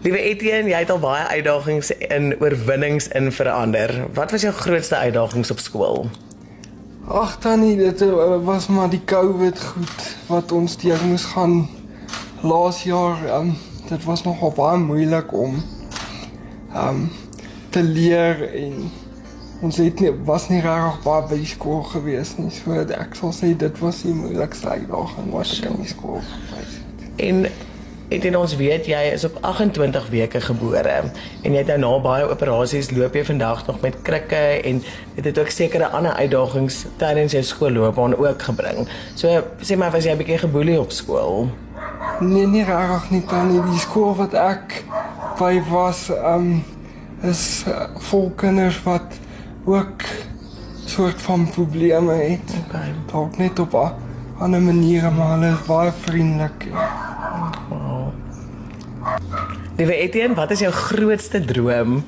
Liewe Etienne, jy het al baie uitdagings en oorwinnings in verander. Wat was jou grootste uitdagings op skool? Ag tannie, dit uh, was maar die COVID goed wat ons deur moes gaan laas jaar. Um, dit was nogal baie moeilik om um te leer en ons het nie was nie regtig baie by die skool gewees nie. So ek sal sê dit was die moeilikste uitdaging wat ek in die skool gefees het. En het en ons weet jy is op 28 weke gebore en jy het nou na baie operasies loop jy vandag nog met krikke en dit het ook sekere ander uitdagings tydens jou skoolloopbaan ook gebring. So sê maar was jy 'n bietjie geboelie op skool? Nee, nie regtig nie tannie. Die skool wat ek by was, um is uh, vol kinders wat ook soort van probleme het. Okay. Dalk net op 'n ander manier, maar hulle is baie vriendelik. Liewe Etienne, wat is jou grootste droom?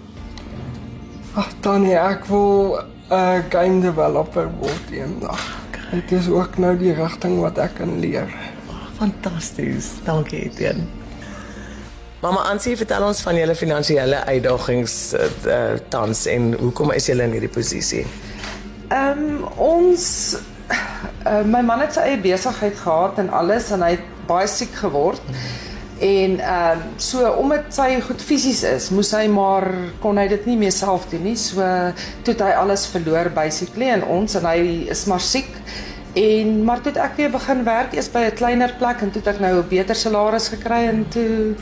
Ag tannie, ek wil 'n uh, game developer word eendag. Dit is ook nou die rigting wat ek kan leer. Fantasties. Dankie Etienne. Mamma Ansie, vertel ons van julle finansiële uitdagings uh, tans en hoekom is julle in hierdie posisie? Ehm um, ons uh, my man het sy eie besigheid gehad en alles en hy het baie siek geword. En ehm um, so omdat sy goed fisies is, moes hy maar kon hy dit nie meer self doen nie. So toe het hy alles verloor basically en ons en hy is maar siek. En maar toe ek weer begin werk eers by 'n kleiner plek en toe het ek nou 'n beter salaris gekry en toe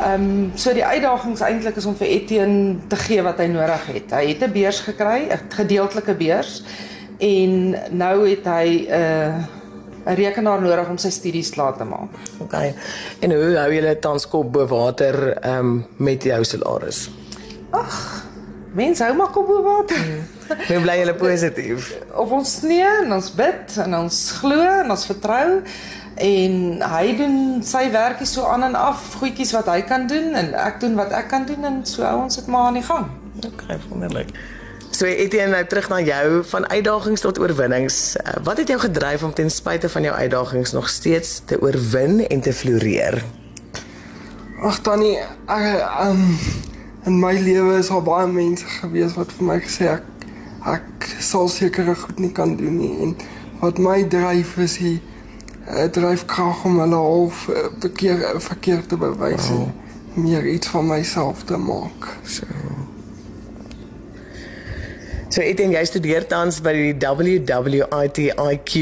Ehm um, so die uitdagings eintlik is om vir Etienne te gee wat hy nodig het. Hy het 'n beurs gekry, 'n gedeeltelike beurs en nou het hy 'n uh, 'n rekenaar nodig om sy studies klaar te maak. OK. En hoe hou julle tans kop bo water ehm um, met jou salaris? Mense hou maar kop bo water. Hoe bly julle positief? Op ons nee, en ons bid en ons glo en ons vertrou en hy doen sy werkie so aan en af, goedjies wat hy kan doen en ek doen wat ek kan doen en so hou ons dit maar aan die gang. OK, wonderlik. So Etienne, nou terug na jou van uitdagings tot oorwinnings. Uh, wat het jou gedryf om ten spyte van jou uitdagings nog steeds te oorwin en te floreer? Ag tannie, ek um in my lewe is al baie mense gewees wat vir my gesê ek ek sal sekere goed nie kan doen nie en wat my dryf is die uh, dryfkrag om hulle half verkeer verkeerd te bewys Wow. en meer iets van myself te maak. So. So Etienne, jy studeer tans by die WWITIQ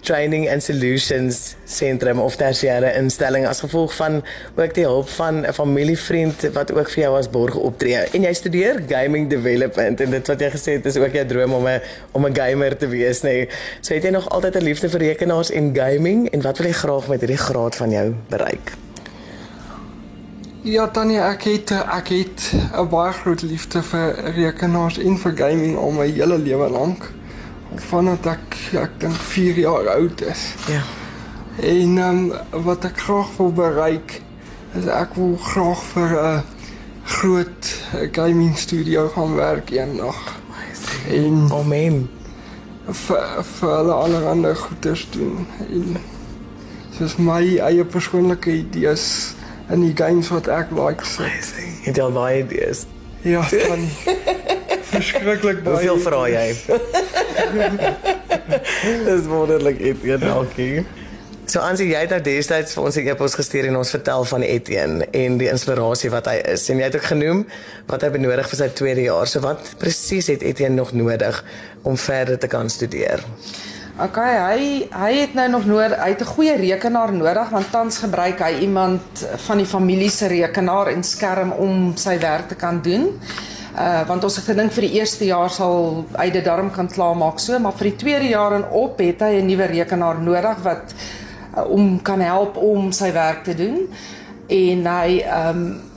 Training and Solutions Sentrum of tersiêre instelling as gevolg van ook die hulp van 'n familievriend wat ook vir jou as borg optree. En jy studeer gaming development en dit wat jy gesê het is ook jou droom om 'n om 'n gamer te wees, nê. Nee. So het jy nog altyd 'n liefde vir rekenaars en gaming en wat wil jy graag met hierdie graad van jou bereik? Ja tannie, ek het ek het 'n baie groot liefde vir rekenaars en vir gaming al my hele lewe lank. Vandat ek ek dink 4 jaar oud is. Ja. En um, wat ek graag wil bereik is ek wil graag vir 'n groot gaming studio gaan werk eendag en Amen. vir vir alle allerlei goeders doen. En soos my eie persoonlike idees in die games wat ek like sit. Het jy al baie idees? Ja, dan verskriklik baie. Hoeveel vra jy? Dis wonderlik Etienne, dankie. So Ansie, jy het nou destyds vir ons 'n e-pos gestuur en ons vertel van Etienne en die inspirasie wat hy is. En jy het ook genoem wat hy benodig vir sy tweede jaar. So wat presies het Etienne nog nodig om verder te kan studeer? OK, hy hy het nou nog nodig, hy het 'n goeie rekenaar nodig want tans gebruik hy iemand van die familie se rekenaar en skerm om sy werk te kan doen. Uh want ons het gedink vir die eerste jaar sal hy dit darm kan klaarmaak so, maar vir die tweede jaar en op het hy 'n nuwe rekenaar nodig wat uh, om kan help om sy werk te doen. En hy um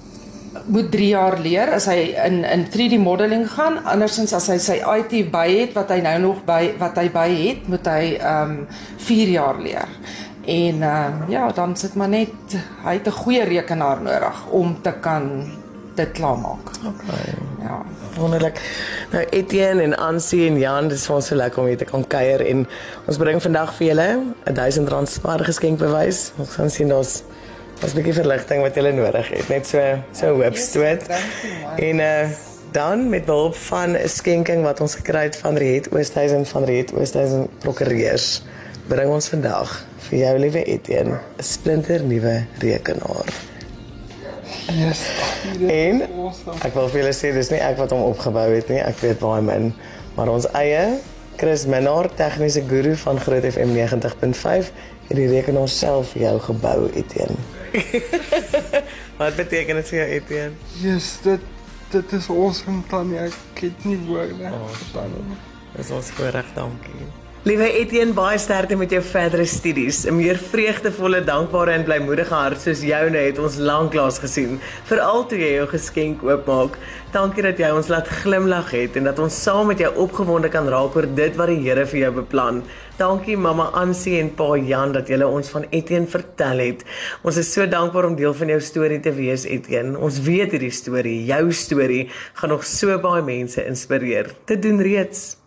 moet 3 jaar leer as hy in in 3D modeling gaan. Andersins as hy sy IT by het wat hy nou nog by wat hy by het, moet hy um 4 jaar leer. En uh, ja, dan sit maar net hy het 'n goeie rekenaar nodig om te kan dit klaarmaak. Okay. Ja. Wonderlik. Nou Etienne en Ansie en Jan, dis vir ons so lekker om hier te kan kuier en ons bring vandag vir julle 'n 1000 rand spaar geskenkbewys. Ons gaan sien daar's 'n bietjie verligting wat jy nodig het, net so so hoopstoot. En uh dan met behulp van 'n skenking wat ons gekry het van Riet Oosthuizen van Riet Oosthuizen Prokureurs, bring ons vandag vir jou liewe Etienne 'n splinter nuwe rekenaar. Yes. En ek wil vir julle sê dis nie ek wat hom opgebou het nie, ek weet baie min, maar ons eie Chris Minnar, tegniese guru van Groot FM 90.5, het die rekenaar self vir jou gebou, Etienne. Wat beteken dit vir jou, Etienne? Yes, dit dit is awesome tannie. Ek het nie woorde. Awesome. Dis ons voorreg, dankie. Liewe Etienne, baie sterkte met jou verdere studies. 'n Meer vreugdevolle, dankbare en blymoedige hart soos joune het ons lanklaas gesien, veral toe jy jou geskenk oopmaak. Dankie dat jy ons laat glimlag het en dat ons saam met jou opgewonde kan raak oor dit wat die Here vir jou beplan. Dankie mamma Ansie en pa Jan dat julle ons van Etienne vertel het. Ons is so dankbaar om deel van jou storie te wees, Etienne. Ons weet hierdie storie, jou storie, gaan nog so baie mense inspireer. Dit doen reeds